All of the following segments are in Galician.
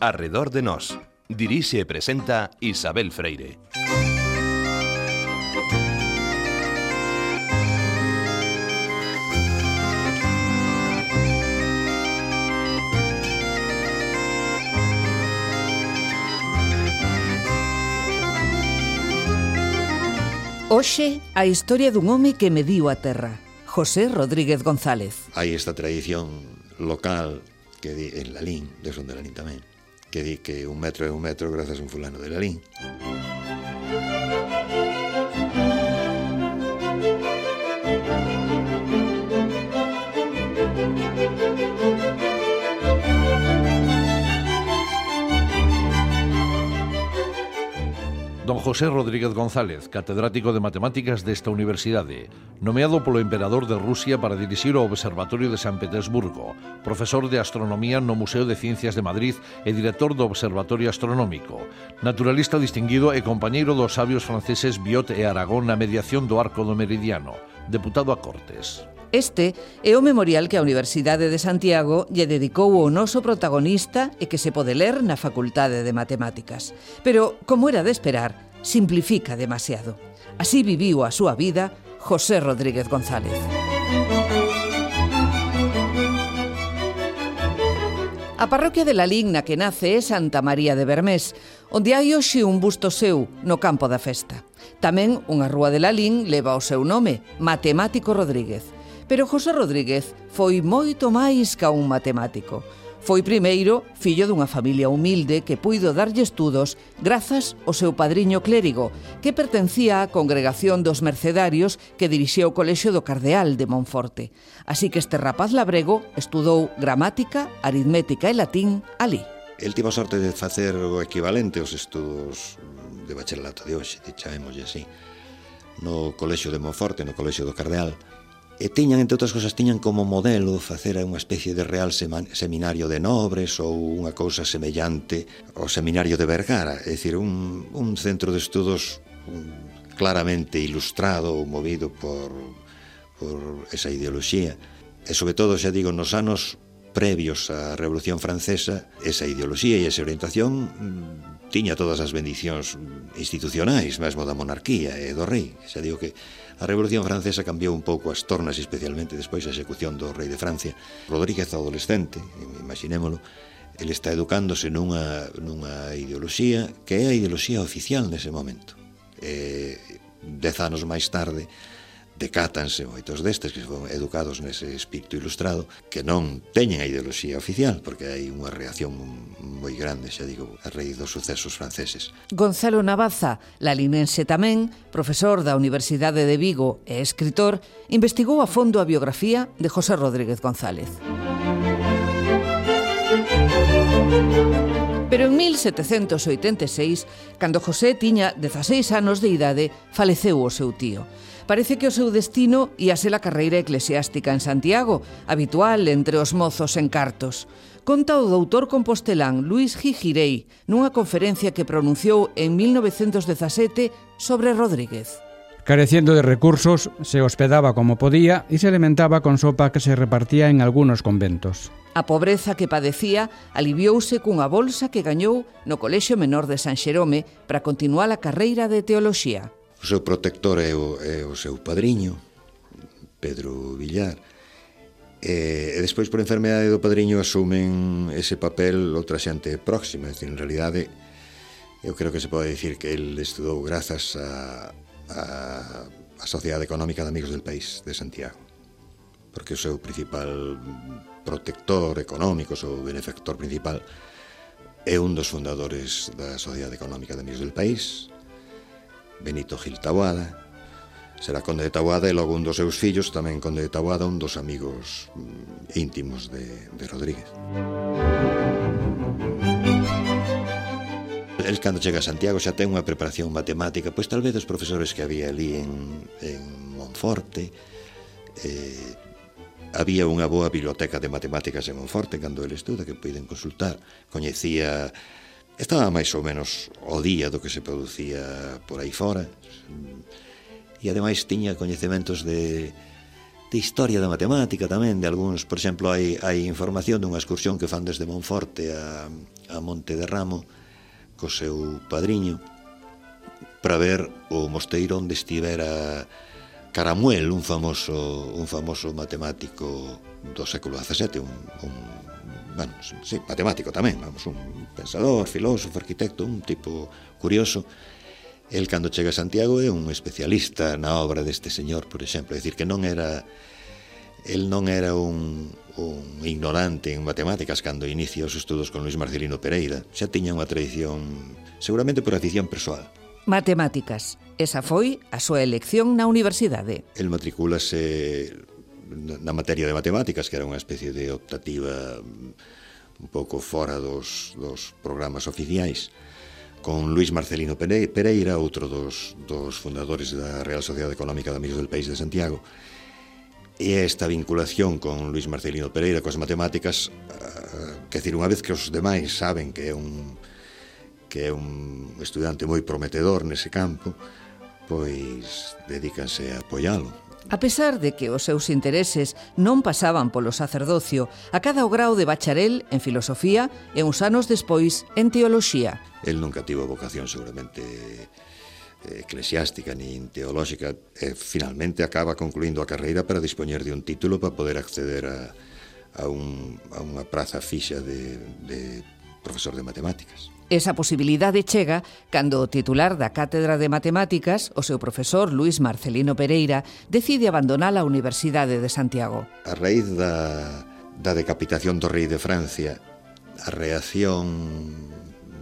Arredor de Nós. Dirixe e presenta Isabel Freire. Hoxe, a historia dun home que mediu a terra, José Rodríguez González. Hai esta tradición local que di, en Lalín, de son de Lalín tamén, que di que un metro é un metro grazas a un fulano de Lalín. José Rodríguez González, catedrático de matemáticas desta universidade, nomeado polo emperador de Rusia para dirixir o Observatorio de San Petersburgo, profesor de astronomía no Museo de Ciencias de Madrid e director do Observatorio Astronómico, naturalista distinguido e compañeiro dos sabios franceses Biot e Aragón na mediación do Arco do Meridiano, deputado a Cortes. Este é o memorial que a Universidade de Santiago lle dedicou ao noso protagonista e que se pode ler na Facultade de Matemáticas. Pero, como era de esperar, simplifica demasiado. Así viviu a súa vida José Rodríguez González. A parroquia de la na que nace é Santa María de Bermés, onde hai hoxe un busto seu no campo da festa. Tamén unha rúa de Lalín leva o seu nome, Matemático Rodríguez. Pero José Rodríguez foi moito máis ca un matemático Foi primeiro fillo dunha familia humilde que puido darlle estudos grazas ao seu padriño clérigo, que pertencía á congregación dos mercedarios que dirixía o colexio do Cardeal de Monforte. Así que este rapaz labrego estudou gramática, aritmética e latín ali. El tivo a sorte de facer o equivalente aos estudos de bacharelato de hoxe, dichámoslle así, no colexio de Monforte, no colexio do Cardeal, E tiñan, entre outras cosas, tiñan como modelo facer unha especie de real seminario de nobres ou unha cousa semellante ao seminario de Vergara, é dicir, un, un centro de estudos claramente ilustrado ou movido por, por esa ideoloxía. E, sobre todo, xa digo, nos anos previos á Revolución Francesa, esa ideoloxía e esa orientación mm, tiña todas as bendicións institucionais, mesmo da monarquía e do rei. Xa digo que A Revolución Francesa cambiou un pouco as tornas, especialmente despois a execución do rei de Francia. Rodríguez adolescente, imaginémolo, ele está educándose nunha, nunha ideoloxía que é a ideoloxía oficial nese momento. Eh, dez anos máis tarde, decátanse moitos destes que son educados nese espírito ilustrado que non teñen a ideoloxía oficial porque hai unha reacción moi grande, xa digo, a raíz dos sucesos franceses. Gonzalo Navaza, lalinense tamén, profesor da Universidade de Vigo e escritor, investigou a fondo a biografía de José Rodríguez González. Pero en 1786, cando José tiña 16 anos de idade, faleceu o seu tío parece que o seu destino ia ser a carreira eclesiástica en Santiago, habitual entre os mozos en cartos. Conta o doutor compostelán Luis Gijirei nunha conferencia que pronunciou en 1917 sobre Rodríguez. Careciendo de recursos, se hospedaba como podía y se alimentaba con sopa que se repartía en algunos conventos. A pobreza que padecía aliviouse cunha bolsa que gañou no Colexio Menor de San Xerome para continuar a carreira de Teoloxía. O seu protector é o, é o seu padriño, Pedro Villar, E, e despois por enfermedade do padriño asumen ese papel outra xente próxima, é dicir, en realidade eu creo que se pode dicir que el estudou grazas a, a, a Sociedade Económica de Amigos del País de Santiago porque o seu principal protector económico, o seu benefactor principal é un dos fundadores da Sociedade Económica de Amigos del País Benito Gil Taboada, será conde de Taboada e logo un dos seus fillos, tamén conde de Taboada, un dos amigos mm, íntimos de, de Rodríguez. El cando chega a Santiago xa ten unha preparación matemática, pois tal vez os profesores que había ali en, en Monforte, eh, había unha boa biblioteca de matemáticas en Monforte cando ele estuda que poden consultar coñecía Estaba máis ou menos o día do que se producía por aí fora e ademais tiña coñecementos de, de historia da matemática tamén, de algúns, por exemplo, hai, hai información dunha excursión que fan desde Monforte a, a Monte de Ramo co seu padriño para ver o mosteiro onde estivera Caramuel, un famoso, un famoso matemático do século XVII, un, un bueno, sí, matemático tamén, vamos, un pensador, filósofo, arquitecto, un tipo curioso. El cando chega a Santiago é un especialista na obra deste señor, por exemplo, é dicir que non era el non era un, un ignorante en matemáticas cando inicia os estudos con Luis Marcelino Pereira. Xa tiña unha tradición, seguramente por afición persoal. Matemáticas. Esa foi a súa elección na universidade. El matricúlase na materia de matemáticas, que era unha especie de optativa mm, un pouco fora dos, dos programas oficiais, con Luis Marcelino Pereira, outro dos, dos fundadores da Real Sociedade Económica de Amigos del País de Santiago, e esta vinculación con Luis Marcelino Pereira coas matemáticas eh, uh, que decir, unha vez que os demais saben que é un que é un estudante moi prometedor nese campo pois dedícanse a apoiálo A pesar de que os seus intereses non pasaban polo sacerdocio, acada o grau de bacharel en filosofía e uns anos despois en teoloxía. El nunca tivo vocación seguramente eh, eclesiástica nin teolóxica e finalmente acaba concluindo a carreira para dispoñer de un título para poder acceder a, a, un, a unha praza fixa de, de profesor de matemáticas. Esa posibilidade chega cando o titular da Cátedra de Matemáticas, o seu profesor Luis Marcelino Pereira, decide abandonar a Universidade de Santiago. A raíz da, da decapitación do rei de Francia, a reacción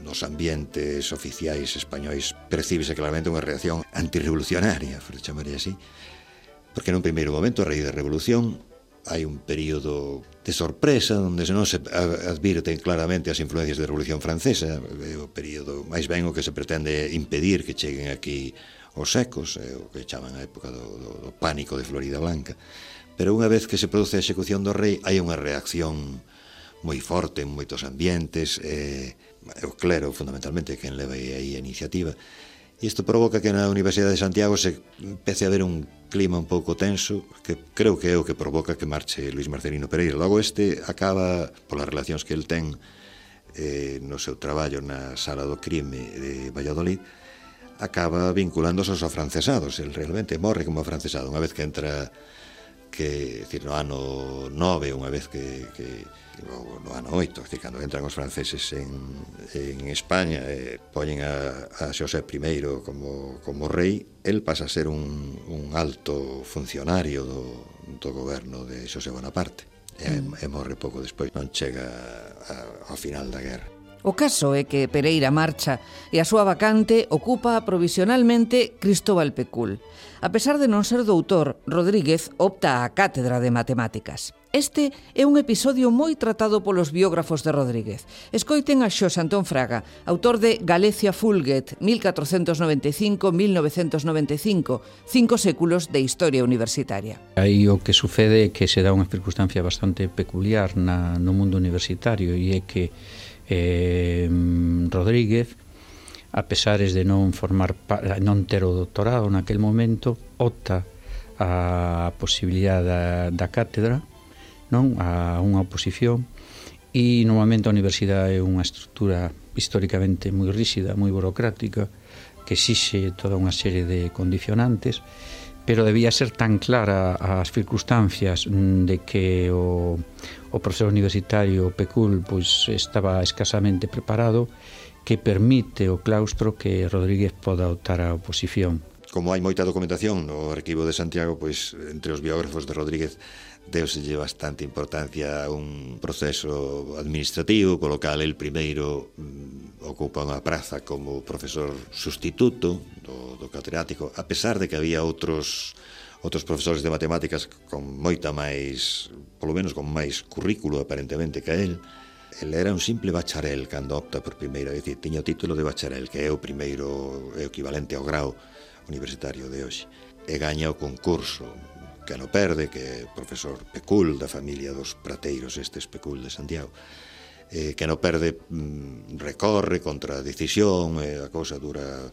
nos ambientes oficiais españois percibese claramente unha reacción antirrevolucionaria, por chamaría así, porque nun primeiro momento, a raíz da revolución, hai un período de sorpresa onde non se advirten claramente as influencias da Revolución Francesa, é o período máis ben o que se pretende impedir que cheguen aquí os secos, é o que chaman a época do, do, do pánico de Florida Blanca. Pero unha vez que se produce a execución do rei, hai unha reacción moi forte en moitos ambientes, eh, o clero fundamentalmente quen leva aí a iniciativa, Isto provoca que na Universidade de Santiago se empece a ver un clima un pouco tenso, que creo que é o que provoca que marche Luis Marcelino Pereira. Logo este acaba, polas relacións que el ten eh, no seu traballo na sala do crime de Valladolid, acaba vinculándose aos afrancesados. El realmente morre como afrancesado. Unha vez que entra que, decir, no ano 9, unha vez que, que no, no ano 8, que cando entran os franceses en, en España e eh, poñen a, a Xosé I como, como rei, el pasa a ser un, un alto funcionario do, do goberno de Xosé Bonaparte. Mm. E, e morre pouco despois, non chega a, ao final da guerra. O caso é que Pereira marcha e a súa vacante ocupa provisionalmente Cristóbal Pecul. A pesar de non ser doutor, Rodríguez opta á cátedra de matemáticas. Este é un episodio moi tratado polos biógrafos de Rodríguez. Escoiten a Xosé Antón Fraga, autor de Galecia Fulget, 1495-1995, cinco séculos de historia universitaria. Aí o que sucede é que se dá unha circunstancia bastante peculiar na, no mundo universitario e é que eh, Rodríguez a pesares de non formar non ter o doutorado naquel momento opta a posibilidade da, da cátedra non a unha oposición e normalmente a universidade é unha estrutura históricamente moi ríxida, moi burocrática, que exixe toda unha serie de condicionantes, pero debía ser tan clara as circunstancias mm, de que o, o profesor universitario PECUL pois, estaba escasamente preparado que permite o claustro que Rodríguez poda optar a oposición. Como hai moita documentación no arquivo de Santiago, pois entre os biógrafos de Rodríguez deuselle bastante importancia a un proceso administrativo, co local el primeiro mm, ocupa unha praza como profesor sustituto do, do catedrático, a pesar de que había outros outros profesores de matemáticas con moita máis, polo menos con máis currículo aparentemente que el, el era un simple bacharel cando opta por primeira, é dicir, tiña o título de bacharel, que é o primeiro é o equivalente ao grau universitario de hoxe, e gaña o concurso que no Perde, que é profesor Pecul da familia dos prateiros estes Pecul de Santiago, eh, que no perde mm, recorre contra a decisión, eh, a cousa dura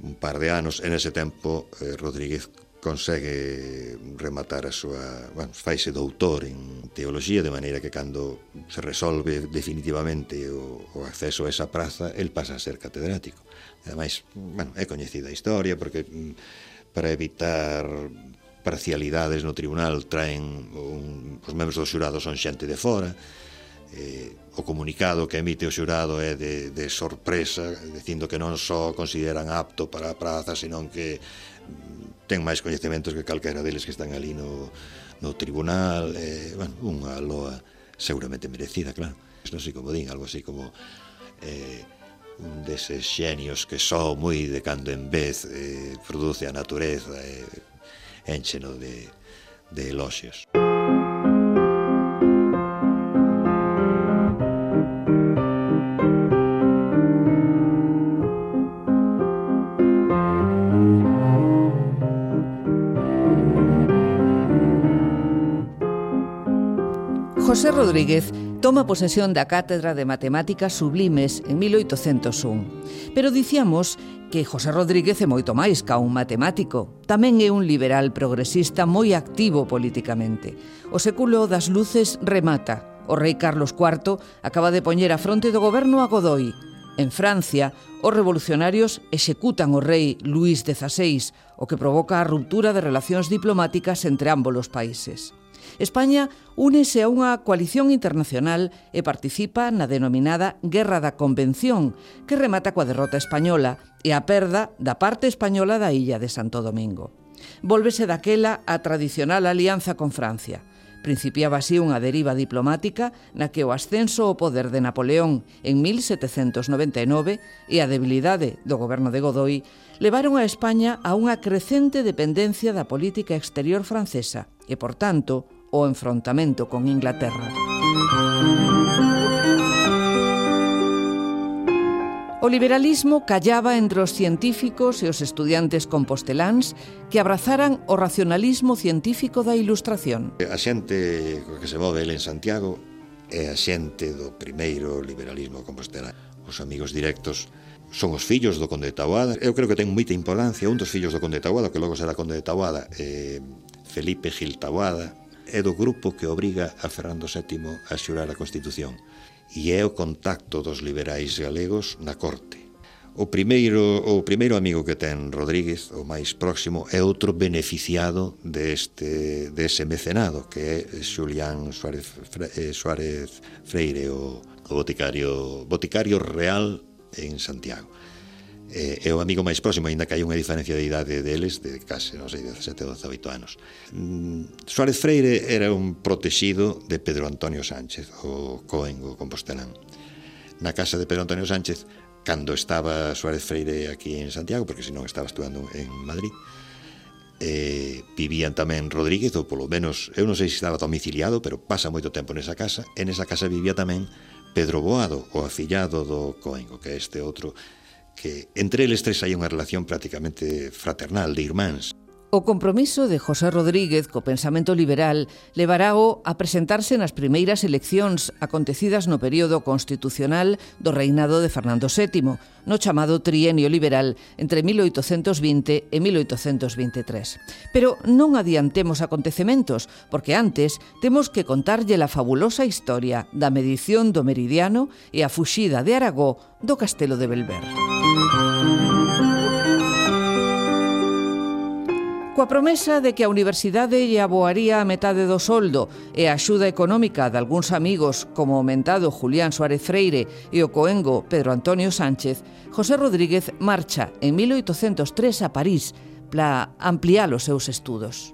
un par de anos, en ese tempo eh, Rodríguez consegue rematar a súa, bueno, faise doutor en teoloxía de maneira que cando se resolve definitivamente o, o acceso a esa praza, el pasa a ser catedrático. Ademais, bueno, é coñecida a historia porque mm, para evitar parcialidades no tribunal traen un, os membros do xurado son xente de fora eh, o comunicado que emite o xurado é de, de sorpresa dicindo que non só consideran apto para a praza senón que mm, ten máis coñecementos que calquera deles que están ali no, no tribunal eh, bueno, unha loa seguramente merecida, claro. Non sei como din, algo así como eh, un deses xenios que só moi de cando en vez eh, produce a natureza eh, encheno de, de eloxios. José Rodríguez Toma posesión da Cátedra de Matemáticas Sublimes en 1801. Pero dicíamos que José Rodríguez é moito máis ca un matemático. Tamén é un liberal progresista moi activo políticamente. O século das luces remata. O rei Carlos IV acaba de poñer a fronte do goberno a Godoy. En Francia, os revolucionarios executan o rei Luís XVI, o que provoca a ruptura de relacións diplomáticas entre ambos os países. España únese a unha coalición internacional e participa na denominada Guerra da Convención, que remata coa derrota española e a perda da parte española da illa de Santo Domingo. Volvese daquela a tradicional alianza con Francia. Principiaba así unha deriva diplomática na que o ascenso ao poder de Napoleón en 1799 e a debilidade do goberno de Godoy levaron a España a unha crecente dependencia da política exterior francesa, e, por tanto, o enfrontamento con Inglaterra. O liberalismo callaba entre os científicos e os estudiantes composteláns que abrazaran o racionalismo científico da ilustración. A xente que se move en Santiago é a xente do primeiro liberalismo compostelán. Os amigos directos son os fillos do Conde de Tauada. Eu creo que ten moita importancia un dos fillos do Conde de Tauada, que logo será Conde de Tauada, eh, Felipe Gil Taboada, é do grupo que obriga a Fernando VII a xurar a Constitución e é o contacto dos liberais galegos na corte. O primeiro, o primeiro amigo que ten Rodríguez, o máis próximo, é outro beneficiado deste, dese mecenado, que é Xulián Suárez, Fre, eh, Suárez Freire, o, o boticario, boticario real en Santiago eh, é o amigo máis próximo, aínda que hai unha diferencia de idade deles de case, non sei, 17 ou 18 anos. Mm, Suárez Freire era un protexido de Pedro Antonio Sánchez, o Coen, o Compostelán. Na casa de Pedro Antonio Sánchez, cando estaba Suárez Freire aquí en Santiago, porque senón estaba estudando en Madrid, eh, vivían tamén Rodríguez, ou polo menos, eu non sei se estaba domiciliado, pero pasa moito tempo nesa casa, e nesa casa vivía tamén Pedro Boado, o afillado do Coengo, que é este outro que entre eles tres hai unha relación prácticamente fraternal de irmáns. O compromiso de José Rodríguez co pensamento liberal levarao a presentarse nas primeiras eleccións acontecidas no período constitucional do reinado de Fernando VII, no chamado trienio liberal entre 1820 e 1823. Pero non adiantemos acontecementos, porque antes temos que contarlle la fabulosa historia da medición do meridiano e a fuxida de Aragó do castelo de Belver. Música coa promesa de que a universidade lle aboaría a metade do soldo e a axuda económica de algúns amigos como o mentado Julián Suárez Freire e o coengo Pedro Antonio Sánchez, José Rodríguez marcha en 1803 a París para ampliar os seus estudos.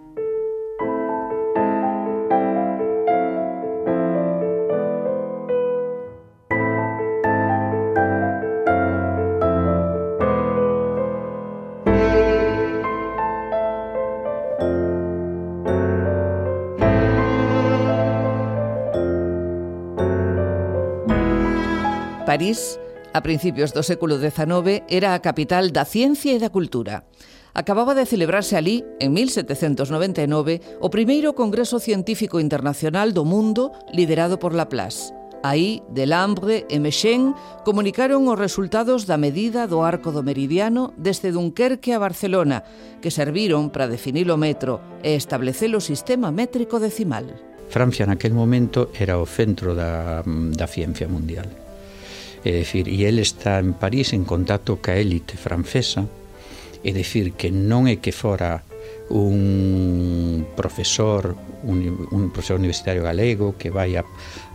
París, a principios do século XIX, era a capital da ciencia e da cultura. Acababa de celebrarse ali, en 1799, o primeiro Congreso Científico Internacional do Mundo liderado por Laplace. Aí, Delambre e Mexén comunicaron os resultados da medida do arco do meridiano desde Dunkerque a Barcelona, que serviron para definir o metro e establecer o sistema métrico decimal. Francia naquel momento era o centro da, da ciencia mundial É dicir, e el está en París en contacto ca élite francesa, é dicir que non é que fora un profesor un, un profesor universitario galego que vai a,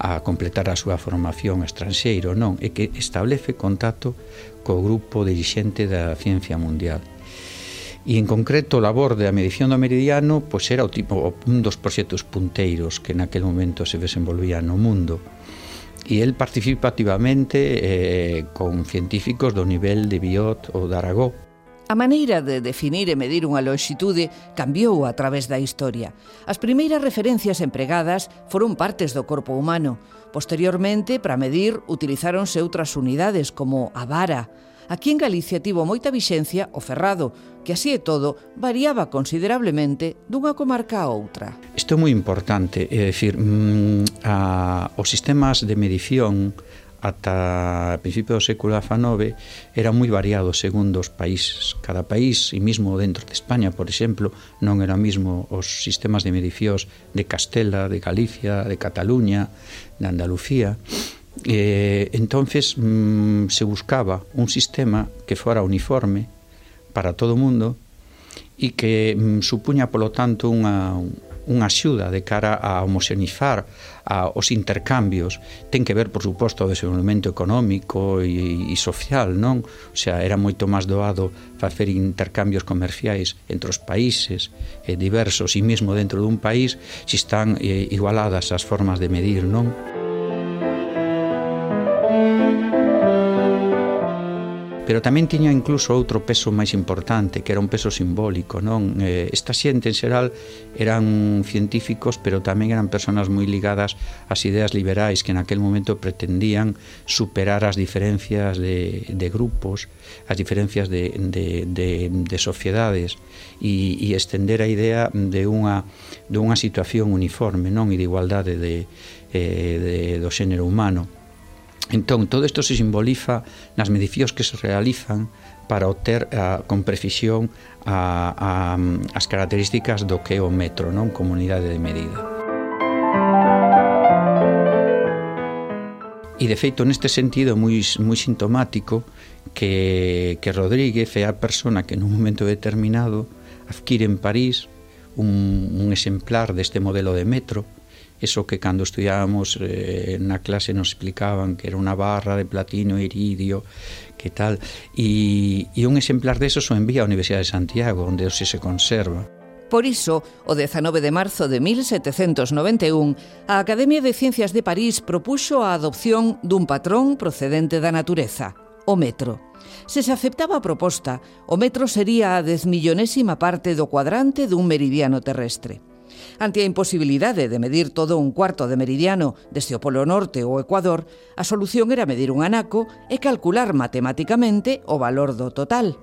a completar a súa formación estranxeiro, non, é que establece contacto co grupo dirixente da ciencia mundial. E en concreto o labor da medición do meridiano pois era o tipo un dos proxectos punteiros que naquel momento se desenvolvía no mundo. E el participa activamente eh, con científicos do nivel de Biot ou de Aragó. A maneira de definir e medir unha longitude cambiou a través da historia. As primeiras referencias empregadas foron partes do corpo humano. Posteriormente, para medir, utilizáronse outras unidades como a vara, Aquí en Galicia tivo moita vixencia o ferrado, que así e todo variaba considerablemente dunha comarca a outra. Isto é moi importante, é dicir, mm, a, os sistemas de medición ata principio do século XIX era moi variado segundo os países. Cada país, e mesmo dentro de España, por exemplo, non era mismo os sistemas de medicións de Castela, de Galicia, de Cataluña, de Andalucía. Eh, entonces mm, se buscaba un sistema que fuera uniforme para todo o mundo e que mm, supuña, polo tanto, unha, unha axuda de cara a homoxenizar a, os intercambios. Ten que ver, por suposto, o desenvolvemento económico e, e social, non? O sea, era moito máis doado facer intercambios comerciais entre os países eh, diversos e mesmo dentro dun país se están eh, igualadas as formas de medir, non? Non? pero tamén tiña incluso outro peso máis importante, que era un peso simbólico, non? Eh, esta xente en xeral eran científicos, pero tamén eran persoas moi ligadas ás ideas liberais que naquel momento pretendían superar as diferencias de, de grupos, as diferencias de, de, de, de sociedades e, e estender a idea de unha, de unha situación uniforme, non? E de igualdade de, eh, de, do xénero humano. Entón, todo isto se simboliza nas medicións que se realizan para obter a, con precisión a, a, as características do que é o metro, non comunidade de medida. E de feito neste sentido moi moi sintomático que que Rodríguez é a persona que nun momento determinado adquire en París un, un exemplar deste modelo de metro Eso que cando estudiábamos eh, na clase nos explicaban que era unha barra de platino e iridio, que tal, e, e un exemplar deso o envía á Universidade de Santiago, onde se se conserva. Por iso, o 19 de marzo de 1791, a Academia de Ciencias de París propuxo a adopción dun patrón procedente da natureza, o metro. Se se aceptaba a proposta, o metro sería a desmillonésima parte do cuadrante dun meridiano terrestre. Ante a imposibilidade de medir todo un cuarto de meridiano desde o Polo Norte ou Ecuador, a solución era medir un anaco e calcular matemáticamente o valor do total.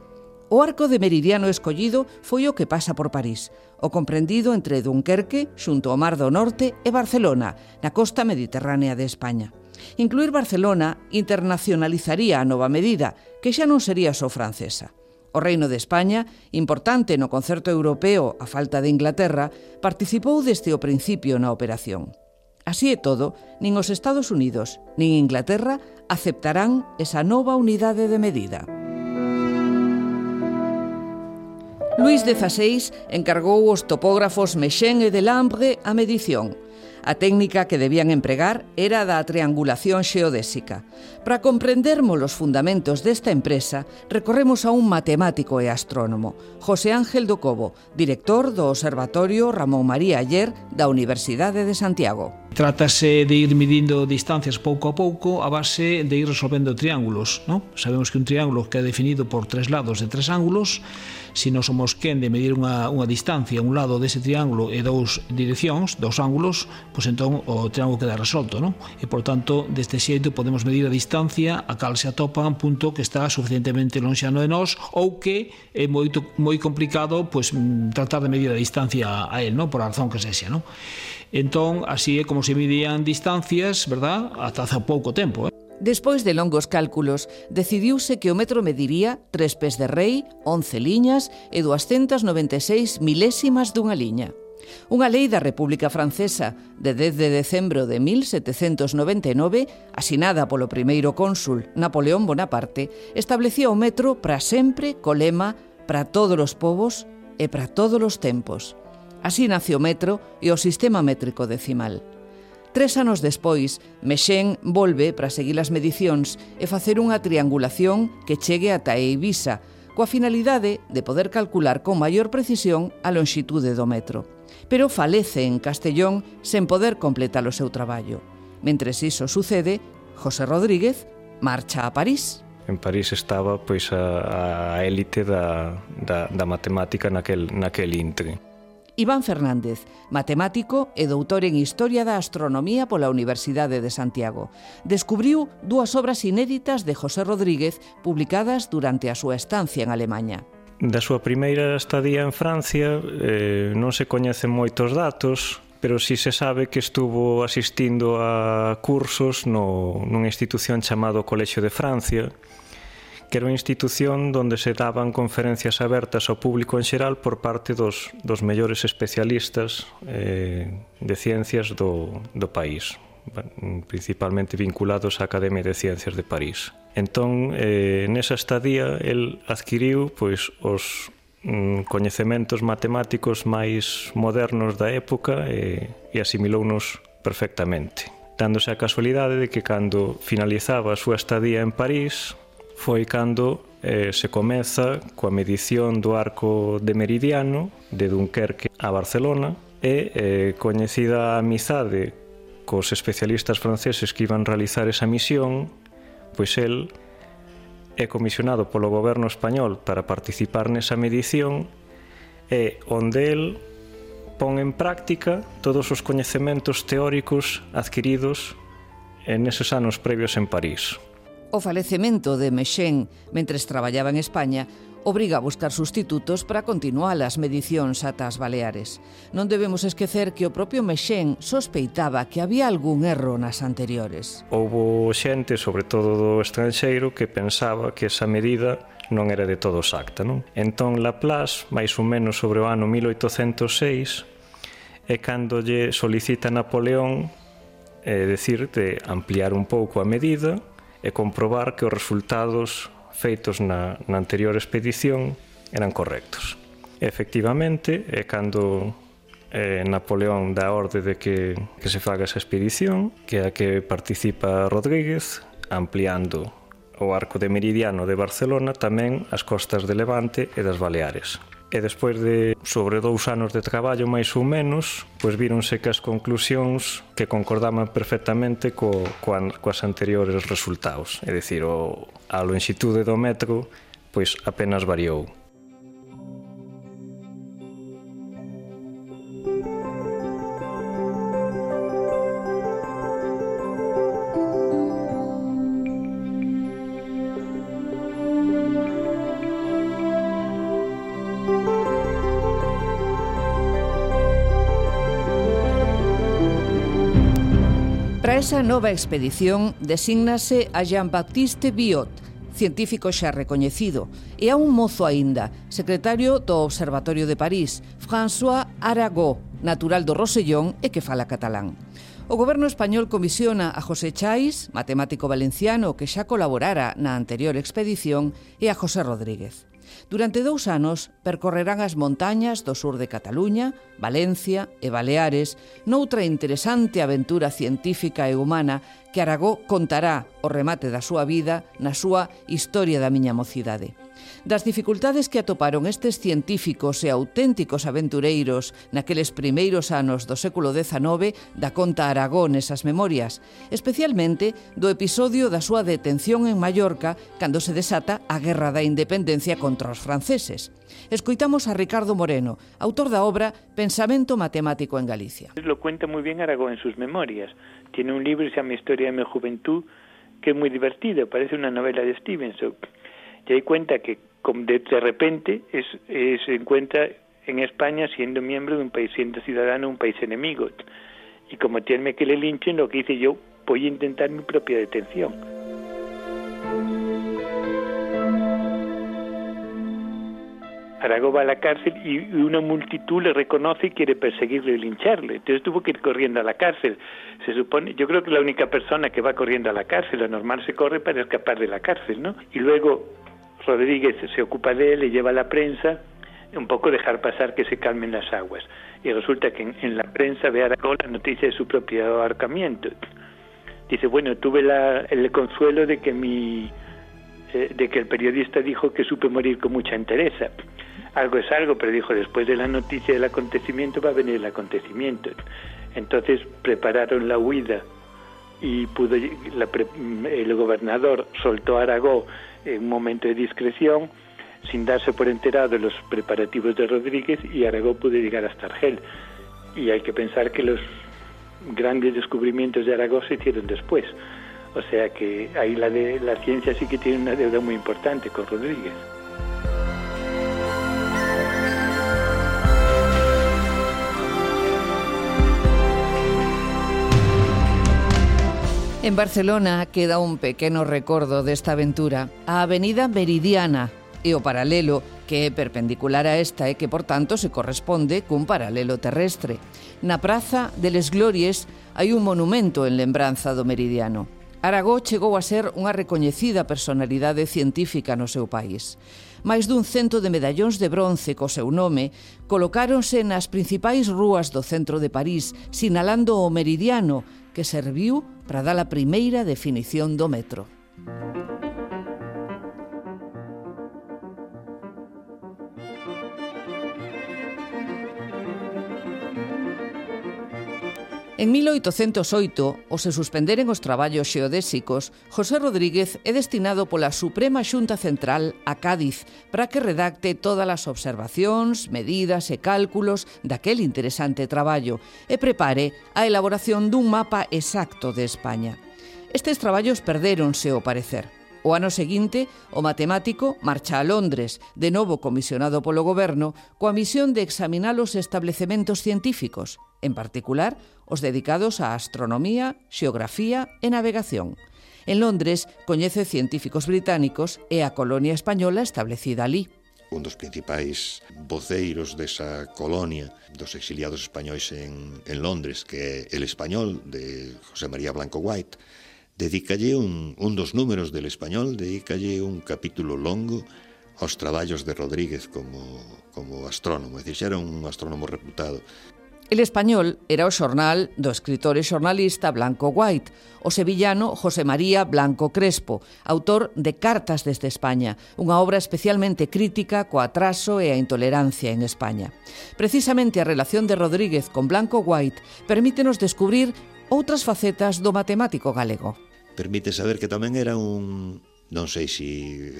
O arco de meridiano escollido foi o que pasa por París, o comprendido entre Dunkerque, xunto ao Mar do Norte, e Barcelona, na costa mediterránea de España. Incluir Barcelona internacionalizaría a nova medida, que xa non sería só francesa. O Reino de España, importante no concerto europeo a falta de Inglaterra, participou desde o principio na operación. Así é todo, nin os Estados Unidos, nin Inglaterra aceptarán esa nova unidade de medida. Luís XVI encargou os topógrafos Mechén e Delambre a medición, A técnica que debían empregar era da triangulación xeodésica. Para comprendermos os fundamentos desta empresa, recorremos a un matemático e astrónomo, José Ángel do Cobo, director do Observatorio Ramón María Ayer da Universidade de Santiago. Trátase de ir midindo distancias pouco a pouco a base de ir resolvendo triángulos. Non? Sabemos que un triángulo que é definido por tres lados de tres ángulos, se si non somos quen de medir unha, unha distancia un lado dese triángulo e dous direccións, dous ángulos, pois entón o triángulo queda resolto. Non? E, por tanto, deste xeito podemos medir a distancia a cal se atopa un punto que está suficientemente lonxano de nós ou que é moito, moi complicado pois, tratar de medir a distancia a él, non? por a razón que sexa. Non? Entón, así é como se midían distancias, verdad? Ata hace pouco tempo, eh? Despois de longos cálculos, decidiuse que o metro mediría tres pés de rei, 11 liñas e 296 milésimas dunha liña. Unha lei da República Francesa de 10 de decembro de 1799, asinada polo primeiro cónsul Napoleón Bonaparte, establecía o metro para sempre co lema para todos os povos e para todos os tempos. Así nace o metro e o sistema métrico decimal. Tres anos despois, Mexén volve para seguir as medicións e facer unha triangulación que chegue ata Eivisa, coa finalidade de poder calcular con maior precisión a lonxitude do metro. Pero falece en Castellón sen poder completar o seu traballo. Mentres iso sucede, José Rodríguez marcha a París. En París estaba pois a, a élite da, da, da matemática naquel, naquel intre. Iván Fernández, matemático e doutor en Historia da Astronomía pola Universidade de Santiago. Descubriu dúas obras inéditas de José Rodríguez publicadas durante a súa estancia en Alemanha. Da súa primeira estadía en Francia eh, non se coñecen moitos datos, pero si se sabe que estuvo asistindo a cursos no, nunha institución chamado Colexio de Francia, que era unha institución onde se daban conferencias abertas ao público en xeral por parte dos, dos mellores especialistas eh, de ciencias do, do país principalmente vinculados á Academia de Ciencias de París. Entón, eh, nesa estadía, el adquiriu pois, os mm, coñecementos matemáticos máis modernos da época e, e asimilounos perfectamente dándose a casualidade de que cando finalizaba a súa estadía en París foi cando eh, se comeza coa medición do arco de meridiano de Dunkerque a Barcelona e eh, coñecida a amizade cos especialistas franceses que iban realizar esa misión, pois el é comisionado polo goberno español para participar nesa medición e onde el pon en práctica todos os coñecementos teóricos adquiridos en eses anos previos en París. O falecemento de Mexén mentres traballaba en España obriga a buscar sustitutos para continuar as medicións ata as Baleares. Non debemos esquecer que o propio Mexén sospeitaba que había algún erro nas anteriores. Houbo xente, sobre todo do estranxeiro, que pensaba que esa medida non era de todo exacta. Non? Entón, Laplace, máis ou menos sobre o ano 1806, é cando lle solicita a Napoleón é dicir, de ampliar un pouco a medida e comprobar que os resultados feitos na, na anterior expedición eran correctos. Efectivamente, é cando eh, Napoleón dá orde de que, que se faga esa expedición, que é a que participa Rodríguez, ampliando o arco de meridiano de Barcelona tamén as costas de Levante e das Baleares e despois de sobre dous anos de traballo máis ou menos, pois víronse que as conclusións que concordaban perfectamente co, coa, coas anteriores resultados, é dicir, o, a lonxitude do metro pois apenas variou. Esa nova expedición designase a Jean-Baptiste Biot, científico xa recoñecido, e a un mozo aínda, secretario do Observatorio de París, François Aragó, natural do Rosellón e que fala catalán. O goberno español comisiona a José Chais, matemático valenciano que xa colaborara na anterior expedición, e a José Rodríguez. Durante dous anos percorrerán as montañas do sur de Cataluña, Valencia e Baleares noutra interesante aventura científica e humana que Aragó contará o remate da súa vida na súa Historia da miña mocidade. Das dificultades que atoparon estes científicos e auténticos aventureiros naqueles primeiros anos do século XIX da conta Aragón esas memorias, especialmente do episodio da súa detención en Mallorca cando se desata a Guerra da Independencia contra os franceses. Escoitamos a Ricardo Moreno, autor da obra Pensamento Matemático en Galicia. Lo cuenta muy bien Aragón en sus memorias. Tiene un libro que se llama Historia de mi juventud, que es muy divertido, parece una novela de Stevenson. Y ahí cuenta que de, de repente es, se encuentra en España siendo miembro de un país, siendo ciudadano de un país enemigo. Y como tiene que le linchen, lo que hice yo, voy a intentar mi propia detención. Aragó va a la cárcel y una multitud le reconoce y quiere perseguirle y lincharle. Entonces tuvo que ir corriendo a la cárcel. Se supone, yo creo que la única persona que va corriendo a la cárcel, lo normal se corre para escapar de la cárcel, ¿no? Y luego Rodríguez se ocupa de él, le lleva a la prensa, un poco dejar pasar que se calmen las aguas. Y resulta que en, la prensa ve Aragón la noticia de su propio ahorcamiento. Dice, bueno, tuve la, el consuelo de que mi eh, de que el periodista dijo que supe morir con mucha entereza algo es algo, pero dijo, después de la noticia del acontecimiento va a venir el acontecimiento. Entonces prepararon la huida y pudo el gobernador soltó a Aragó en un momento de discreción sin darse por enterado los preparativos de Rodríguez y Aragó pudo llegar hasta Argel. Y hay que pensar que los grandes descubrimientos de Aragó se hicieron después. O sea que ahí la, de, la ciencia sí que tiene una deuda muy importante con Rodríguez. En Barcelona queda un pequeno recordo desta aventura, a Avenida Meridiana e o paralelo que é perpendicular a esta e que, por tanto, se corresponde cun paralelo terrestre. Na Praza de Les Glories hai un monumento en lembranza do Meridiano. Aragó chegou a ser unha recoñecida personalidade científica no seu país. Mais dun cento de medallóns de bronce co seu nome colocáronse nas principais rúas do centro de París, sinalando o meridiano que serviu para dar a primeira definición do metro. En 1808, ao se suspenderen os traballos xeodésicos, José Rodríguez é destinado pola Suprema Xunta Central a Cádiz para que redacte todas as observacións, medidas e cálculos daquel interesante traballo e prepare a elaboración dun mapa exacto de España. Estes traballos perdéronse, ao parecer. O ano seguinte, o matemático marcha a Londres, de novo comisionado polo goberno, coa misión de examinar os establecementos científicos, en particular os dedicados á astronomía, xeografía e navegación. En Londres coñece científicos británicos e a colonia española establecida ali un dos principais voceiros desa colonia dos exiliados españois en, en Londres, que é el español de José María Blanco White, dedicalle un, un dos números del español, dedicalle un capítulo longo aos traballos de Rodríguez como, como astrónomo, é dicir, era un astrónomo reputado. El Español era o xornal do escritor e xornalista Blanco White, o sevillano José María Blanco Crespo, autor de Cartas desde España, unha obra especialmente crítica co atraso e a intolerancia en España. Precisamente a relación de Rodríguez con Blanco White permítenos descubrir outras facetas do matemático galego permite saber que tamén era un non sei se si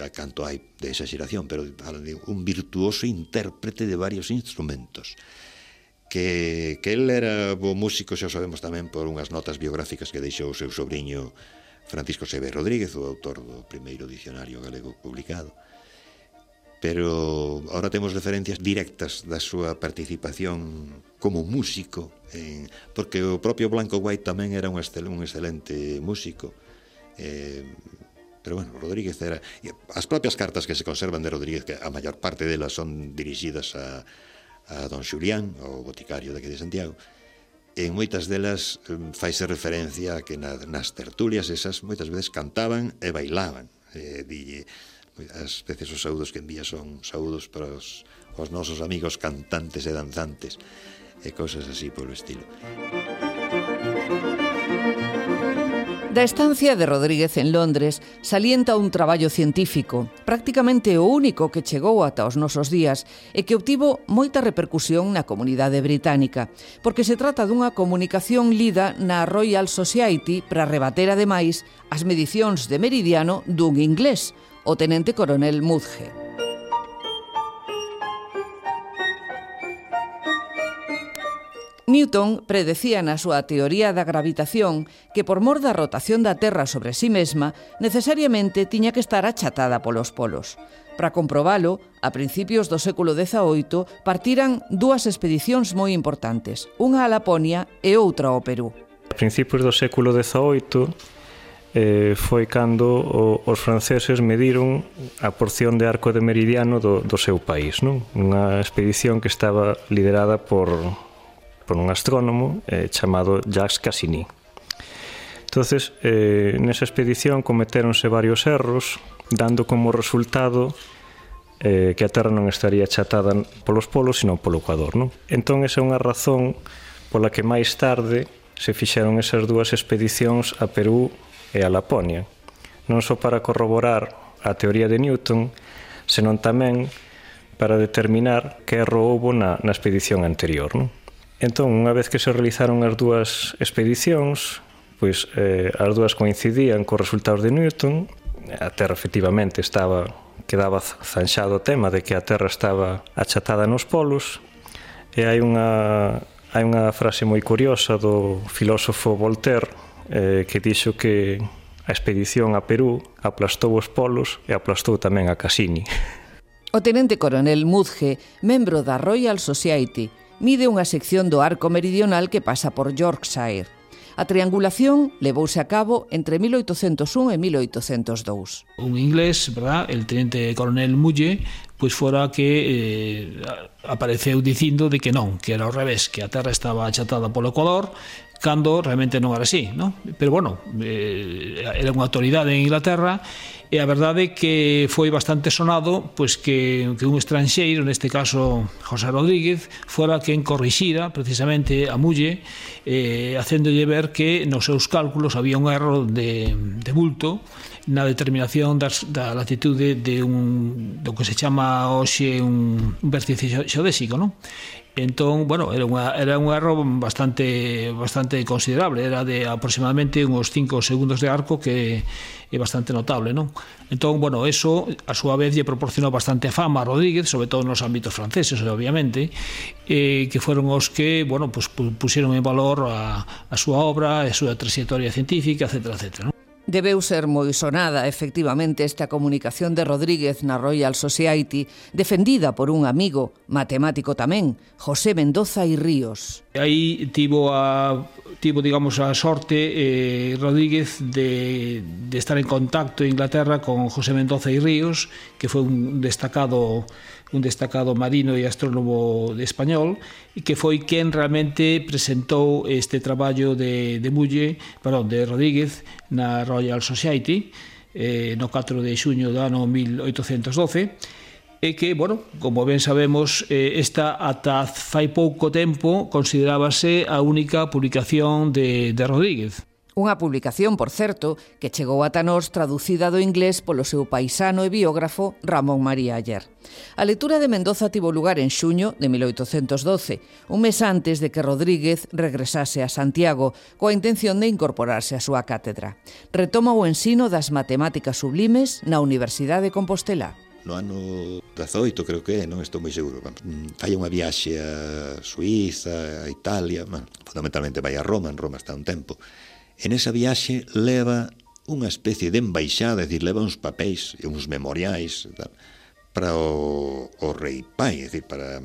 a canto hai de exageración, pero un virtuoso intérprete de varios instrumentos que, que él era bo músico, xa sabemos tamén por unhas notas biográficas que deixou o seu sobrinho Francisco Seve Rodríguez, o autor do primeiro dicionario galego publicado. Pero ahora temos referencias directas da súa participación como músico, en, porque o propio Blanco White tamén era un, excel, un excelente músico Eh, pero bueno, Rodríguez era... As propias cartas que se conservan de Rodríguez, que a maior parte delas son dirixidas a, a don Xulián, o boticario daqui de Santiago, en moitas delas faise referencia a que na, nas tertulias esas moitas veces cantaban e bailaban. Eh, dille, as veces os saúdos que envía son saúdos para os, os nosos amigos cantantes e danzantes e cosas así polo estilo. Música Da estancia de Rodríguez en Londres salienta un traballo científico, prácticamente o único que chegou ata os nosos días e que obtivo moita repercusión na comunidade británica, porque se trata dunha comunicación lida na Royal Society para rebater ademais as medicións de meridiano dun inglés, o tenente coronel Mudge. Newton predecía na súa teoría da gravitación que por mor da rotación da Terra sobre si sí mesma necesariamente tiña que estar achatada polos polos. Para comprobalo, a principios do século XVIII partiran dúas expedicións moi importantes, unha a Laponia e outra ao Perú. A principios do século XVIII eh, foi cando o, os franceses mediron a porción de arco de meridiano do, do seu país, non? Unha expedición que estaba liderada por por un astrónomo eh, chamado Jacques Cassini. Entonces, eh, nesa expedición cometéronse varios erros, dando como resultado eh, que a Terra non estaría achatada polos polos, sino polo Ecuador. Non? Entón, esa é unha razón pola que máis tarde se fixeron esas dúas expedicións a Perú e a Laponia, non só para corroborar a teoría de Newton, senón tamén para determinar que erro houbo na, na expedición anterior. Non? Entón, unha vez que se realizaron as dúas expedicións, pois eh, as dúas coincidían cos resultados de Newton, a Terra efectivamente estaba quedaba zanxado o tema de que a Terra estaba achatada nos polos, e hai unha hai unha frase moi curiosa do filósofo Voltaire eh, que dixo que a expedición a Perú aplastou os polos e aplastou tamén a Cassini. O tenente coronel Mudge, membro da Royal Society, mide unha sección do arco meridional que pasa por Yorkshire. A triangulación levouse a cabo entre 1801 e 1802. Un inglés, verdad, el teniente coronel Mulle, pois fora que eh, apareceu dicindo de que non, que era ao revés, que a Terra estaba achatada polo Ecuador, cando realmente non era así, non? Pero bueno, eh, era unha autoridade en Inglaterra e a verdade é que foi bastante sonado pois que, que un estranxeiro, neste caso José Rodríguez, fora quen corrixira precisamente a mulle eh, facéndolle ver que nos seus cálculos había un erro de, de bulto na determinación das, da latitude de un, do que se chama hoxe un, un vértice xeodésico, non? Entón, bueno, era, unha, era un erro bastante bastante considerable, era de aproximadamente uns 5 segundos de arco que é bastante notable, non? Entón, bueno, eso a súa vez lle proporcionou bastante fama a Rodríguez, sobre todo nos ámbitos franceses, obviamente, eh, que foron os que, bueno, pues, pusieron en valor a, a súa obra, a súa trayectoria científica, etc. etc ¿no? Debeu ser moi sonada, efectivamente, esta comunicación de Rodríguez na Royal Society, defendida por un amigo, matemático tamén, José Mendoza y Ríos. Aí tivo a tivo, digamos, a sorte eh, Rodríguez de, de estar en contacto en Inglaterra con José Mendoza y Ríos, que foi un destacado un destacado marino e astrónomo de español, e que foi quen realmente presentou este traballo de, de Mulle, perdón, de Rodríguez na Royal Society, eh, no 4 de xuño do ano 1812, e que, bueno, como ben sabemos, eh, esta ata fai pouco tempo considerábase a única publicación de, de Rodríguez. Unha publicación, por certo, que chegou ata nós traducida do inglés polo seu paisano e biógrafo Ramón María Ayer. A lectura de Mendoza tivo lugar en xuño de 1812, un mes antes de que Rodríguez regresase a Santiago, coa intención de incorporarse á súa cátedra. Retoma o ensino das matemáticas sublimes na Universidade de Compostela no ano 18, creo que é, non estou moi seguro. Fai mm, unha viaxe a Suíza, a Italia, fundamentalmente vai a Roma, en Roma está un tempo, En esa viaxe leva unha especie de embaixada, é dicir, leva uns papéis e uns memoriais tal, para o, o rei pai, é dicir, para,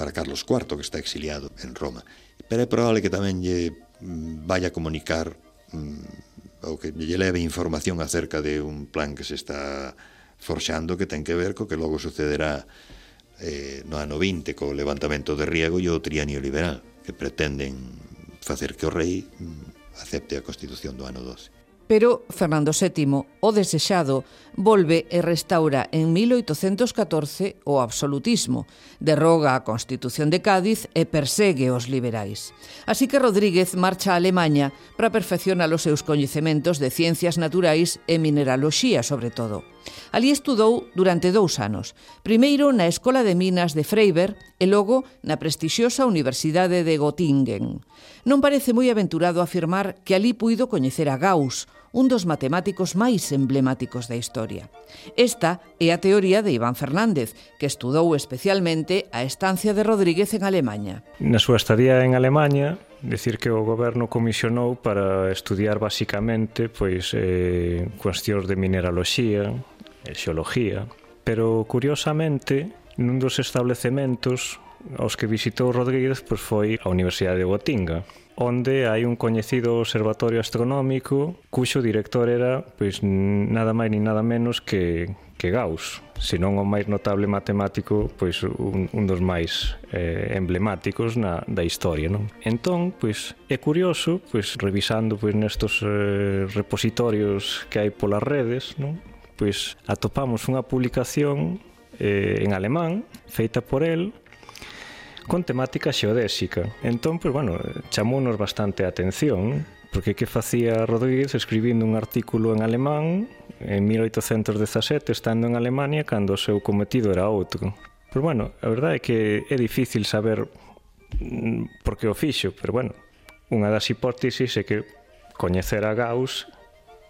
para Carlos IV, que está exiliado en Roma. Pero é probable que tamén lle mm, vaya a comunicar mm, ou que lle leve información acerca de un plan que se está forxando que ten que ver co que logo sucederá eh, no ano 20 co levantamento de Riego e o trienio liberal que pretenden facer que o rei mm, acepte a Constitución do ano 12. Pero Fernando VII, o desexado, volve e restaura en 1814 o absolutismo, derroga a Constitución de Cádiz e persegue os liberais. Así que Rodríguez marcha a Alemanha para perfeccionar os seus coñecementos de ciencias naturais e mineraloxía, sobre todo. Ali estudou durante dous anos, primeiro na Escola de Minas de Freiberg e logo na prestixiosa Universidade de Göttingen. Non parece moi aventurado afirmar que ali puido coñecer a Gauss, un dos matemáticos máis emblemáticos da historia. Esta é a teoría de Iván Fernández, que estudou especialmente a estancia de Rodríguez en Alemanha. Na súa estadía en Alemanha, decir que o goberno comisionou para estudiar basicamente pois eh cuestións de mineraloxía, e xeoloxía, pero curiosamente nun dos establecementos aos que visitou Rodríguez pois foi a Universidade de Gotinga, onde hai un coñecido observatorio astronómico cuxo director era pois nada máis ni nada menos que que Gauss, senón o máis notable matemático, pois un, un dos máis eh, emblemáticos na da historia, non? Entón, pois é curioso, pois revisando pois nestos eh, repositorios que hai polas redes, non? pois atopamos unha publicación eh, en alemán feita por el con temática xeodésica. Entón, pois, bueno, chamounos bastante a atención, porque que facía Rodríguez escribindo un artículo en alemán en 1817, estando en Alemania, cando o seu cometido era outro. Pois, bueno, a verdade é que é difícil saber mm, por que o fixo, pero, bueno, unha das hipótesis é que coñecer a Gauss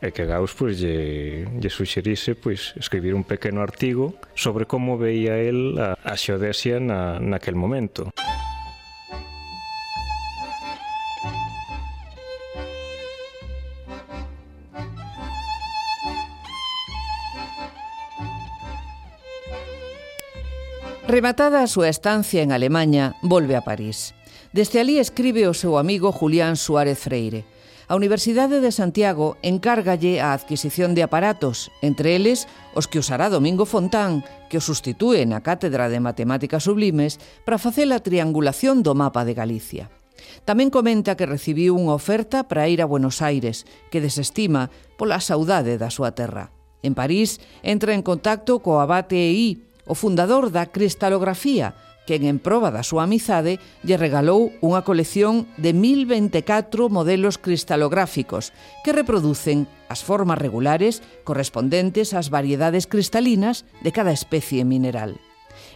e que Gauss pois, lle, lle suxerise pois, escribir un pequeno artigo sobre como veía el a, a xeodesia na, naquel momento. Rematada a súa estancia en Alemania, volve a París. Desde ali escribe o seu amigo Julián Suárez Freire – a Universidade de Santiago encárgalle a adquisición de aparatos, entre eles os que usará Domingo Fontán, que o sustitúe na Cátedra de Matemáticas Sublimes para facer a triangulación do mapa de Galicia. Tamén comenta que recibiu unha oferta para ir a Buenos Aires, que desestima pola saudade da súa terra. En París entra en contacto co abate EI, o fundador da cristalografía, quen en proba da súa amizade lle regalou unha colección de 1024 modelos cristalográficos que reproducen as formas regulares correspondentes ás variedades cristalinas de cada especie mineral.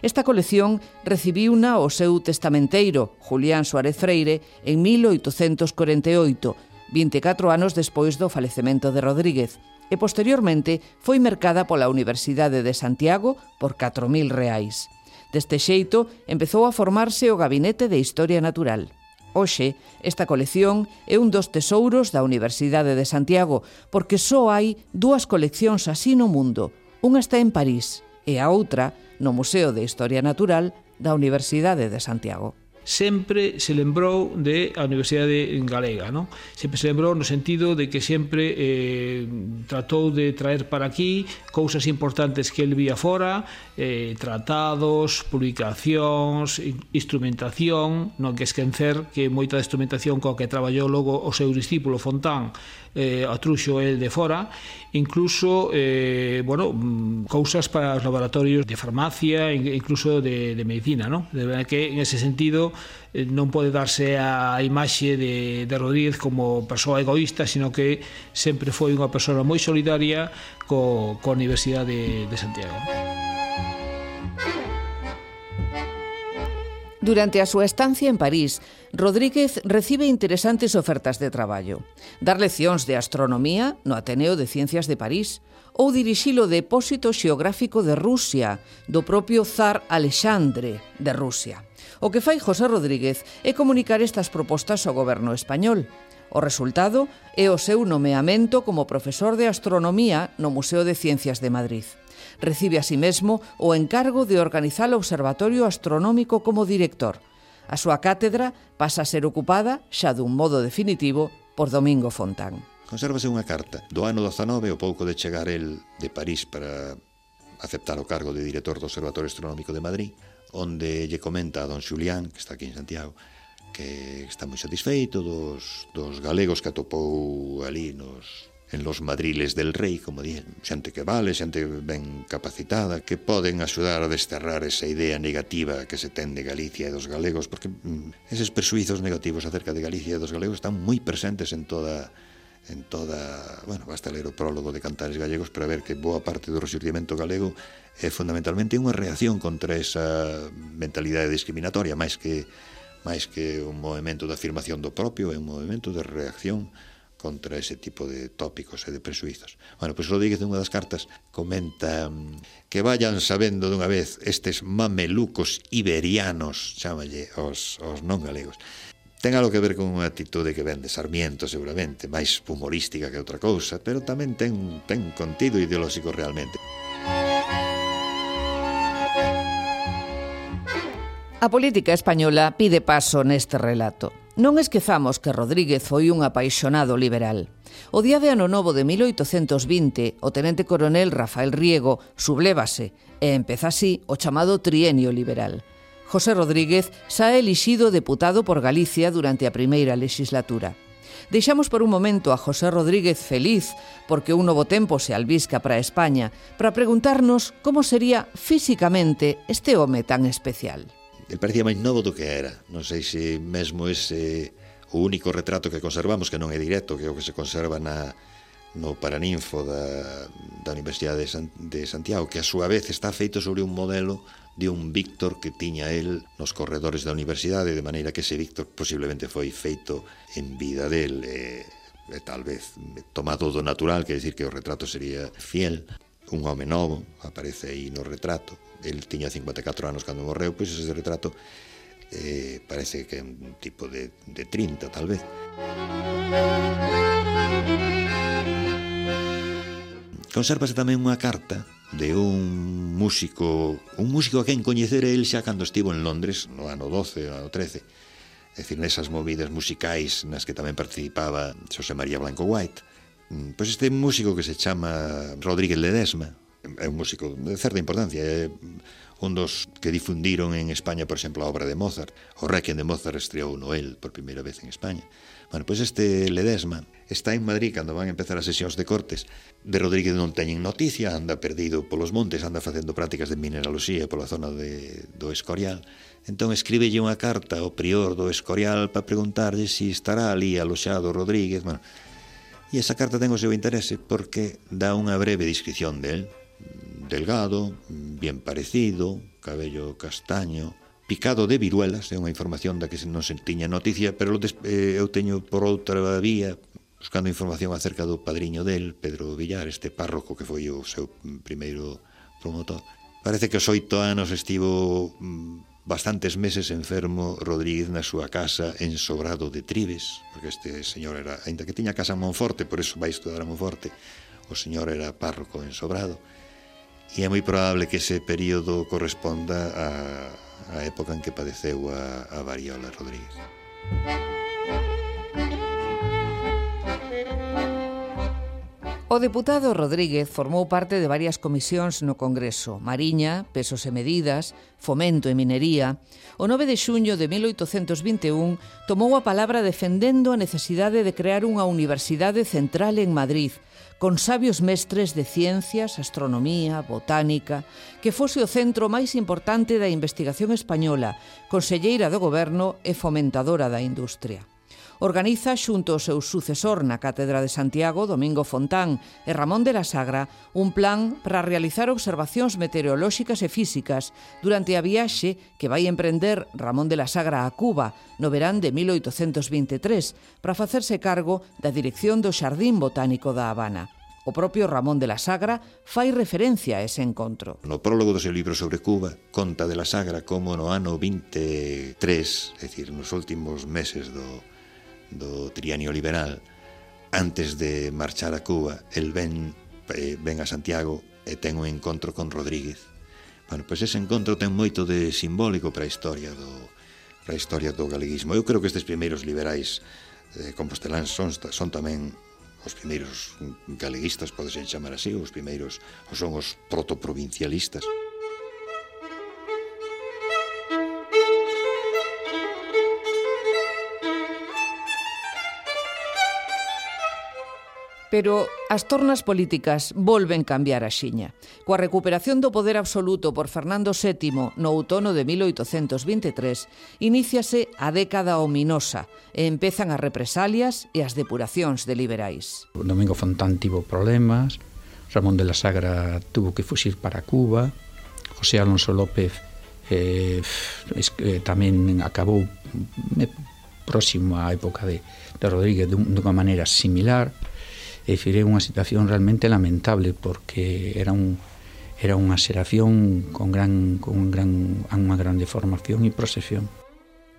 Esta colección recibiuna o seu testamenteiro, Julián Suárez Freire, en 1848, 24 anos despois do falecemento de Rodríguez, e posteriormente foi mercada pola Universidade de Santiago por 4.000 reais. Deste xeito, empezou a formarse o Gabinete de Historia Natural. Hoxe, esta colección é un dos tesouros da Universidade de Santiago, porque só hai dúas coleccións así no mundo. Unha está en París e a outra no Museo de Historia Natural da Universidade de Santiago sempre se lembrou de a Universidade Galega, non? Sempre se lembrou no sentido de que sempre eh, tratou de traer para aquí cousas importantes que el vía fora, eh, tratados, publicacións, instrumentación, non que esquecer que moita da instrumentación coa que traballou logo o seu discípulo Fontán eh, atruxo el de fora, incluso eh, bueno, mm, cousas para os laboratorios de farmacia, incluso de, de medicina, non? De verdade que en ese sentido eh, non pode darse a imaxe de, de Rodríguez como persoa egoísta, sino que sempre foi unha persoa moi solidaria co, co Universidade de, de Santiago. Durante a súa estancia en París, Rodríguez recibe interesantes ofertas de traballo. Dar leccións de astronomía no Ateneo de Ciencias de París ou dirixir o depósito xeográfico de Rusia do propio zar Alexandre de Rusia. O que fai José Rodríguez é comunicar estas propostas ao goberno español. O resultado é o seu nomeamento como profesor de astronomía no Museo de Ciencias de Madrid. Recibe asimismo o encargo de organizar o Observatorio Astronómico como director. A súa cátedra pasa a ser ocupada, xa dun modo definitivo, por Domingo Fontán. Consérvase unha carta do ano 19 o pouco de chegar el de París para aceptar o cargo de director do Observatorio Astronómico de Madrid, onde lle comenta a don Xulián, que está aquí en Santiago, que está moi satisfeito dos, dos galegos que atopou ali nos, en los madriles del rei, como dixen, xente que vale, xente ben capacitada, que poden axudar a desterrar esa idea negativa que se ten de Galicia e dos galegos, porque mm, eses persuizos negativos acerca de Galicia e dos galegos están moi presentes en toda en toda, bueno, basta ler o prólogo de Cantares Gallegos para ver que boa parte do resurgimento galego é fundamentalmente unha reacción contra esa mentalidade discriminatoria, máis que máis que un movimento de afirmación do propio, é un movimento de reacción contra ese tipo de tópicos e de presuizos. Bueno, pois Rodríguez unha das cartas comenta mm, que vayan sabendo dunha vez estes mamelucos iberianos, chamalle os, os non galegos, Ten algo que ver con unha actitude que ven de Sarmiento, seguramente, máis humorística que outra cousa, pero tamén ten, ten contido ideolóxico realmente. A política española pide paso neste relato. Non esquezamos que Rodríguez foi un apaixonado liberal. O día de Ano Novo de 1820, o tenente coronel Rafael Riego sublévase e empeza así o chamado trienio liberal. José Rodríguez xa elixido deputado por Galicia durante a primeira legislatura. Deixamos por un momento a José Rodríguez feliz porque un novo tempo se albisca para España para preguntarnos como sería físicamente este home tan especial. El parecía máis novo do que era. Non sei se mesmo ese o único retrato que conservamos, que non é directo, que é o que se conserva na, no Paraninfo da, da Universidade de, San, de Santiago, que a súa vez está feito sobre un modelo de un Víctor que tiña el nos corredores da universidade, de maneira que ese Víctor posiblemente foi feito en vida del, e, e tal vez tomado do natural, quer decir que o retrato sería fiel, un home novo aparece aí no retrato, el tiña 54 anos cando morreu, pois ese retrato eh, parece que é un tipo de, de 30, tal vez. Consérvase tamén unha carta de un músico, un músico a quen coñecera el xa cando estivo en Londres, no ano 12, no ano 13, é dicir, nesas movidas musicais nas que tamén participaba Xosé María Blanco White. Mm, pois este músico que se chama Rodríguez Ledesma, é un músico de certa importancia, é un dos que difundiron en España, por exemplo, a obra de Mozart. O Requiem de Mozart estreou Noel por primeira vez en España. Bueno, pois este Ledesma está en Madrid cando van a empezar as sesións de cortes. De Rodríguez non teñen noticia, anda perdido polos montes, anda facendo prácticas de mineraloxía pola zona de, do Escorial. Entón escríbelle unha carta ao prior do Escorial para preguntarlle se si estará ali aloxado Rodríguez. Bueno, e esa carta ten o seu interese porque dá unha breve descripción del, delgado, bien parecido, cabello castaño, picado de viruelas, é unha información da que non se tiña noticia, pero eh, eu teño por outra vía, buscando información acerca do padriño del, Pedro Villar, este párroco que foi o seu primeiro promotor. Parece que os oito anos estivo mm, bastantes meses enfermo Rodríguez na súa casa en Sobrado de Tribes, porque este señor era, ainda que tiña casa en Monforte, por eso vai estudar a Monforte, o señor era párroco en Sobrado, e é moi probable que ese período corresponda a, a época en que padeceu a, a variola Rodríguez. O deputado Rodríguez formou parte de varias comisións no Congreso, Mariña, Pesos e Medidas, Fomento e Minería. O 9 de xuño de 1821 tomou a palabra defendendo a necesidade de crear unha universidade central en Madrid – con sabios mestres de ciencias, astronomía, botánica, que fose o centro máis importante da investigación española, conselleira do goberno e fomentadora da industria organiza xunto ao seu sucesor na Cátedra de Santiago, Domingo Fontán e Ramón de la Sagra, un plan para realizar observacións meteorolóxicas e físicas durante a viaxe que vai emprender Ramón de la Sagra a Cuba no verán de 1823 para facerse cargo da dirección do Xardín Botánico da Habana. O propio Ramón de la Sagra fai referencia a ese encontro. No prólogo do seu libro sobre Cuba, conta de la Sagra como no ano 23, é dicir, nos últimos meses do, do trienio liberal antes de marchar a Cuba el ven, eh, ven a Santiago e ten un encontro con Rodríguez bueno, pois ese encontro ten moito de simbólico para a historia do para a historia do galeguismo eu creo que estes primeiros liberais eh, composteláns son, son tamén os primeiros galeguistas, podes chamar así, os primeiros, son os protoprovincialistas. Pero as tornas políticas volven cambiar a xiña. Coa recuperación do poder absoluto por Fernando VII no outono de 1823, iníciase a década ominosa e empezan as represalias e as depuracións de liberais. O Domingo Fontán tivo problemas, Ramón de la Sagra tuvo que fuxir para Cuba, José Alonso López eh, eh, tamén acabou eh, próximo á época de, de Rodríguez dunha maneira similar, E é unha situación realmente lamentable porque era un era unha xeración con gran con un gran unha grande formación e procesión.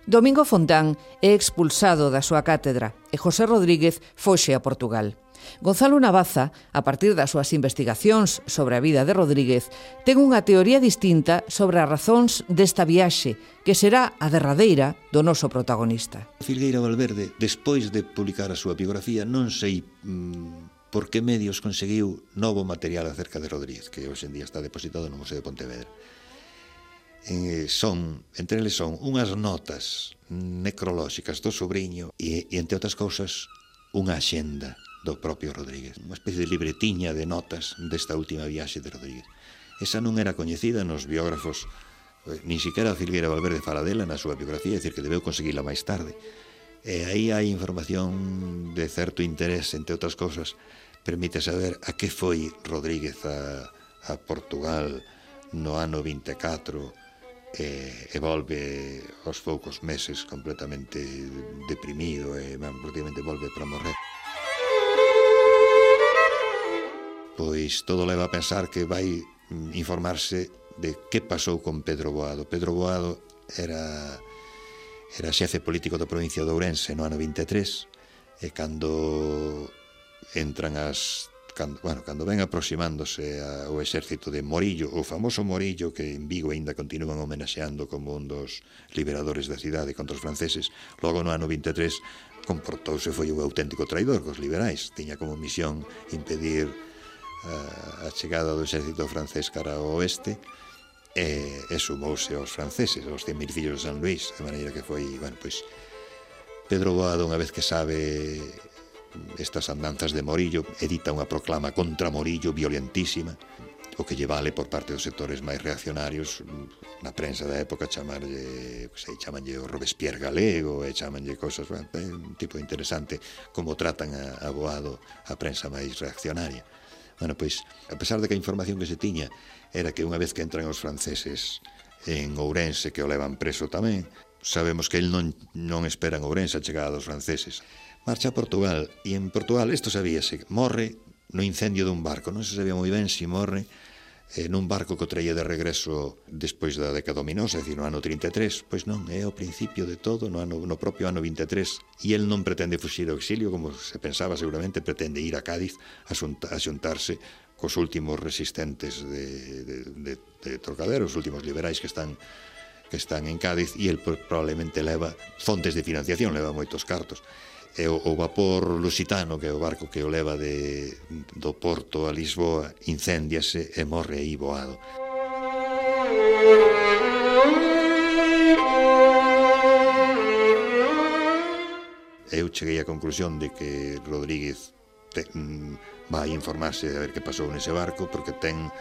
Domingo Fontán é expulsado da súa cátedra e José Rodríguez foxe a Portugal. Gonzalo Navaza, a partir das súas investigacións sobre a vida de Rodríguez, ten unha teoría distinta sobre as razóns desta viaxe, que será a derradeira do noso protagonista. Filgueira Valverde, despois de publicar a súa biografía, non sei mm, por que medios conseguiu novo material acerca de Rodríguez, que hoxe en día está depositado no Museo de Pontevedra. Eh, son, entre eles son unhas notas necrolóxicas do sobrinho e, e entre outras cousas, unha axenda do propio Rodríguez, unha especie de libretiña de notas desta última viaxe de Rodríguez. Esa non era coñecida nos biógrafos, eh, nin siquiera Filguera Valverde fala dela na súa biografía, é dicir, que debeu conseguila máis tarde. E aí hai información de certo interés, entre outras cousas, permite saber a que foi Rodríguez a, a Portugal no ano 24, e, e volve aos poucos meses completamente deprimido e man, prácticamente volve para morrer. pois todo leva a pensar que vai mm, informarse de que pasou con Pedro Boado. Pedro Boado era era xefe político da provincia de Ourense no ano 23 e cando entran as cando, bueno, cando ven aproximándose ao exército de Morillo, o famoso Morillo que en Vigo aínda continúan homenaxeando como un dos liberadores da cidade contra os franceses, logo no ano 23 comportouse foi un auténtico traidor cos liberais, tiña como misión impedir Eh, a, chegada do exército francés cara ao oeste e, e sumouse aos franceses, aos 100.000 fillos de San Luís, de maneira que foi, bueno, pois Pedro Boado, unha vez que sabe estas andanzas de Morillo, edita unha proclama contra Morillo violentísima, o que lle vale por parte dos sectores máis reaccionarios na prensa da época chamarlle, que sei, chamanlle o Robespierre galego e chamanlle cosas, un tipo interesante como tratan a, a Boado a prensa máis reaccionaria. Bueno, pois, a pesar de que a información que se tiña era que unha vez que entran os franceses en Ourense, que o levan preso tamén, sabemos que el non, non espera en Ourense a chegada dos franceses. Marcha a Portugal, e en Portugal, isto sabíase, morre no incendio dun barco, non se sabía moi ben se si morre eh, nun barco que o traía de regreso despois da década ominosa, é dicir, no ano 33, pois non, é o principio de todo, no, ano, no propio ano 23, e el non pretende fuxir ao exilio, como se pensaba seguramente, pretende ir a Cádiz a, xunta, a xuntarse cos últimos resistentes de, de, de, de Trocadero, os últimos liberais que están que están en Cádiz e el probablemente leva fontes de financiación, leva moitos cartos e o, o vapor lusitano, que é o barco que o leva de, do Porto a Lisboa, incendiase e morre aí boado Eu cheguei á conclusión de que Rodríguez te, mm, vai informarse a ver que pasou nese barco porque ten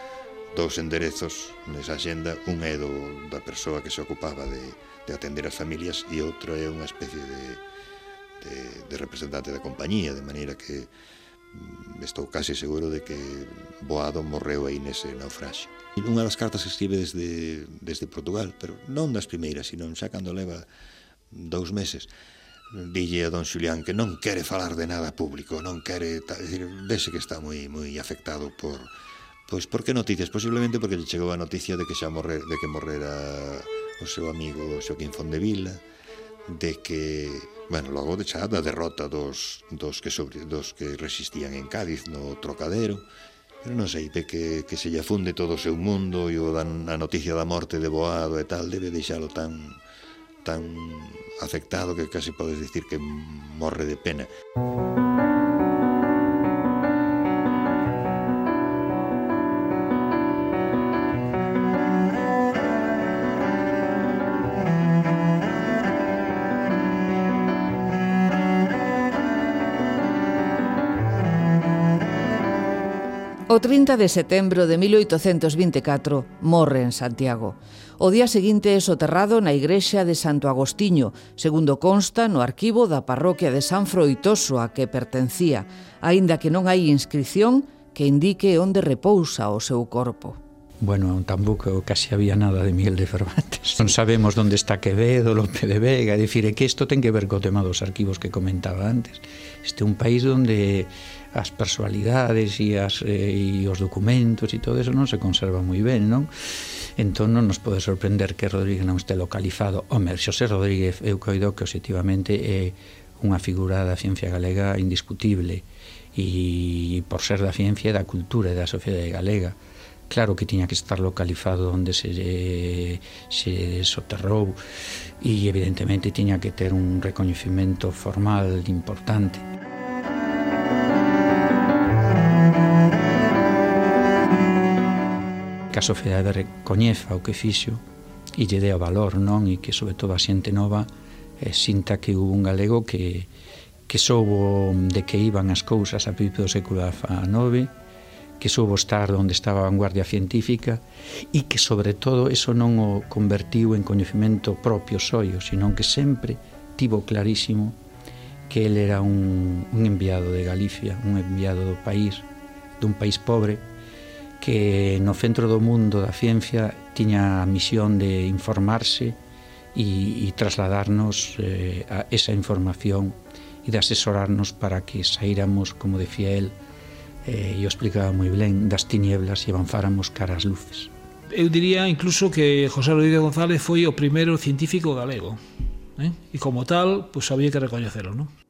dous enderezos nesa xenda, un é do, da persoa que se ocupaba de, de atender as familias e outro é unha especie de, de, de representante da compañía, de maneira que mm, estou case seguro de que Boado morreu aí nese naufraxio. E unha das cartas que escribe desde, desde Portugal, pero non das primeiras, sino xa cando leva dous meses, dille a don Xulián que non quere falar de nada público, non quere, decir, vese que está moi moi afectado por pois por que noticias, posiblemente porque lle chegou a noticia de que xa morrer, de que morrera o seu amigo Xoquín Fondevila, de que bueno, logo de xa da derrota dos, dos, que sobre, dos que resistían en Cádiz no Trocadero, pero non sei, de que, que se lle funde todo o seu mundo e o dan a noticia da morte de Boado e tal, debe deixalo tan tan afectado que casi podes dicir que morre de pena. Música O 30 de setembro de 1824 morre en Santiago. O día seguinte é soterrado na igrexa de Santo Agostiño, segundo consta no arquivo da parroquia de San Froitoso a que pertencía, aínda que non hai inscripción que indique onde repousa o seu corpo. Bueno, tampouco casi había nada de Miguel de Cervantes. Non sabemos onde está Quevedo, Lope de Vega, é dicir, é que isto ten que ver co tema dos arquivos que comentaba antes. Este é un país onde as personalidades e, as, eh, e os documentos e todo eso non se conserva moi ben, non? Entón non nos pode sorprender que Rodríguez non este localizado. Home, Xosé Rodríguez eu coido que objetivamente é unha figura da ciencia galega indiscutible e por ser da ciencia e da cultura e da sociedade galega claro que tiña que estar localizado onde se se soterrou e evidentemente tiña que ter un recoñecimento formal importante. que a sociedade recoñeza o que fixo e lle dea valor, non? E que sobre todo a xente nova eh, sinta que hubo un galego que que soubo de que iban as cousas a principio do século XIX, que soubo estar onde estaba a vanguardia científica e que sobre todo eso non o convertiu en coñecemento propio soio, sino que sempre tivo clarísimo que ele era un, un enviado de Galicia, un enviado do país, dun país pobre, que no centro do mundo da ciencia tiña a misión de informarse e, e trasladarnos eh, a esa información e de asesorarnos para que saíramos, como decía él, eh, e o explicaba moi ben, das tinieblas e avanzáramos cara ás luces. Eu diría incluso que José Rodríguez González foi o primeiro científico galego, eh? e como tal, pois pues, había que recoñecelo, non?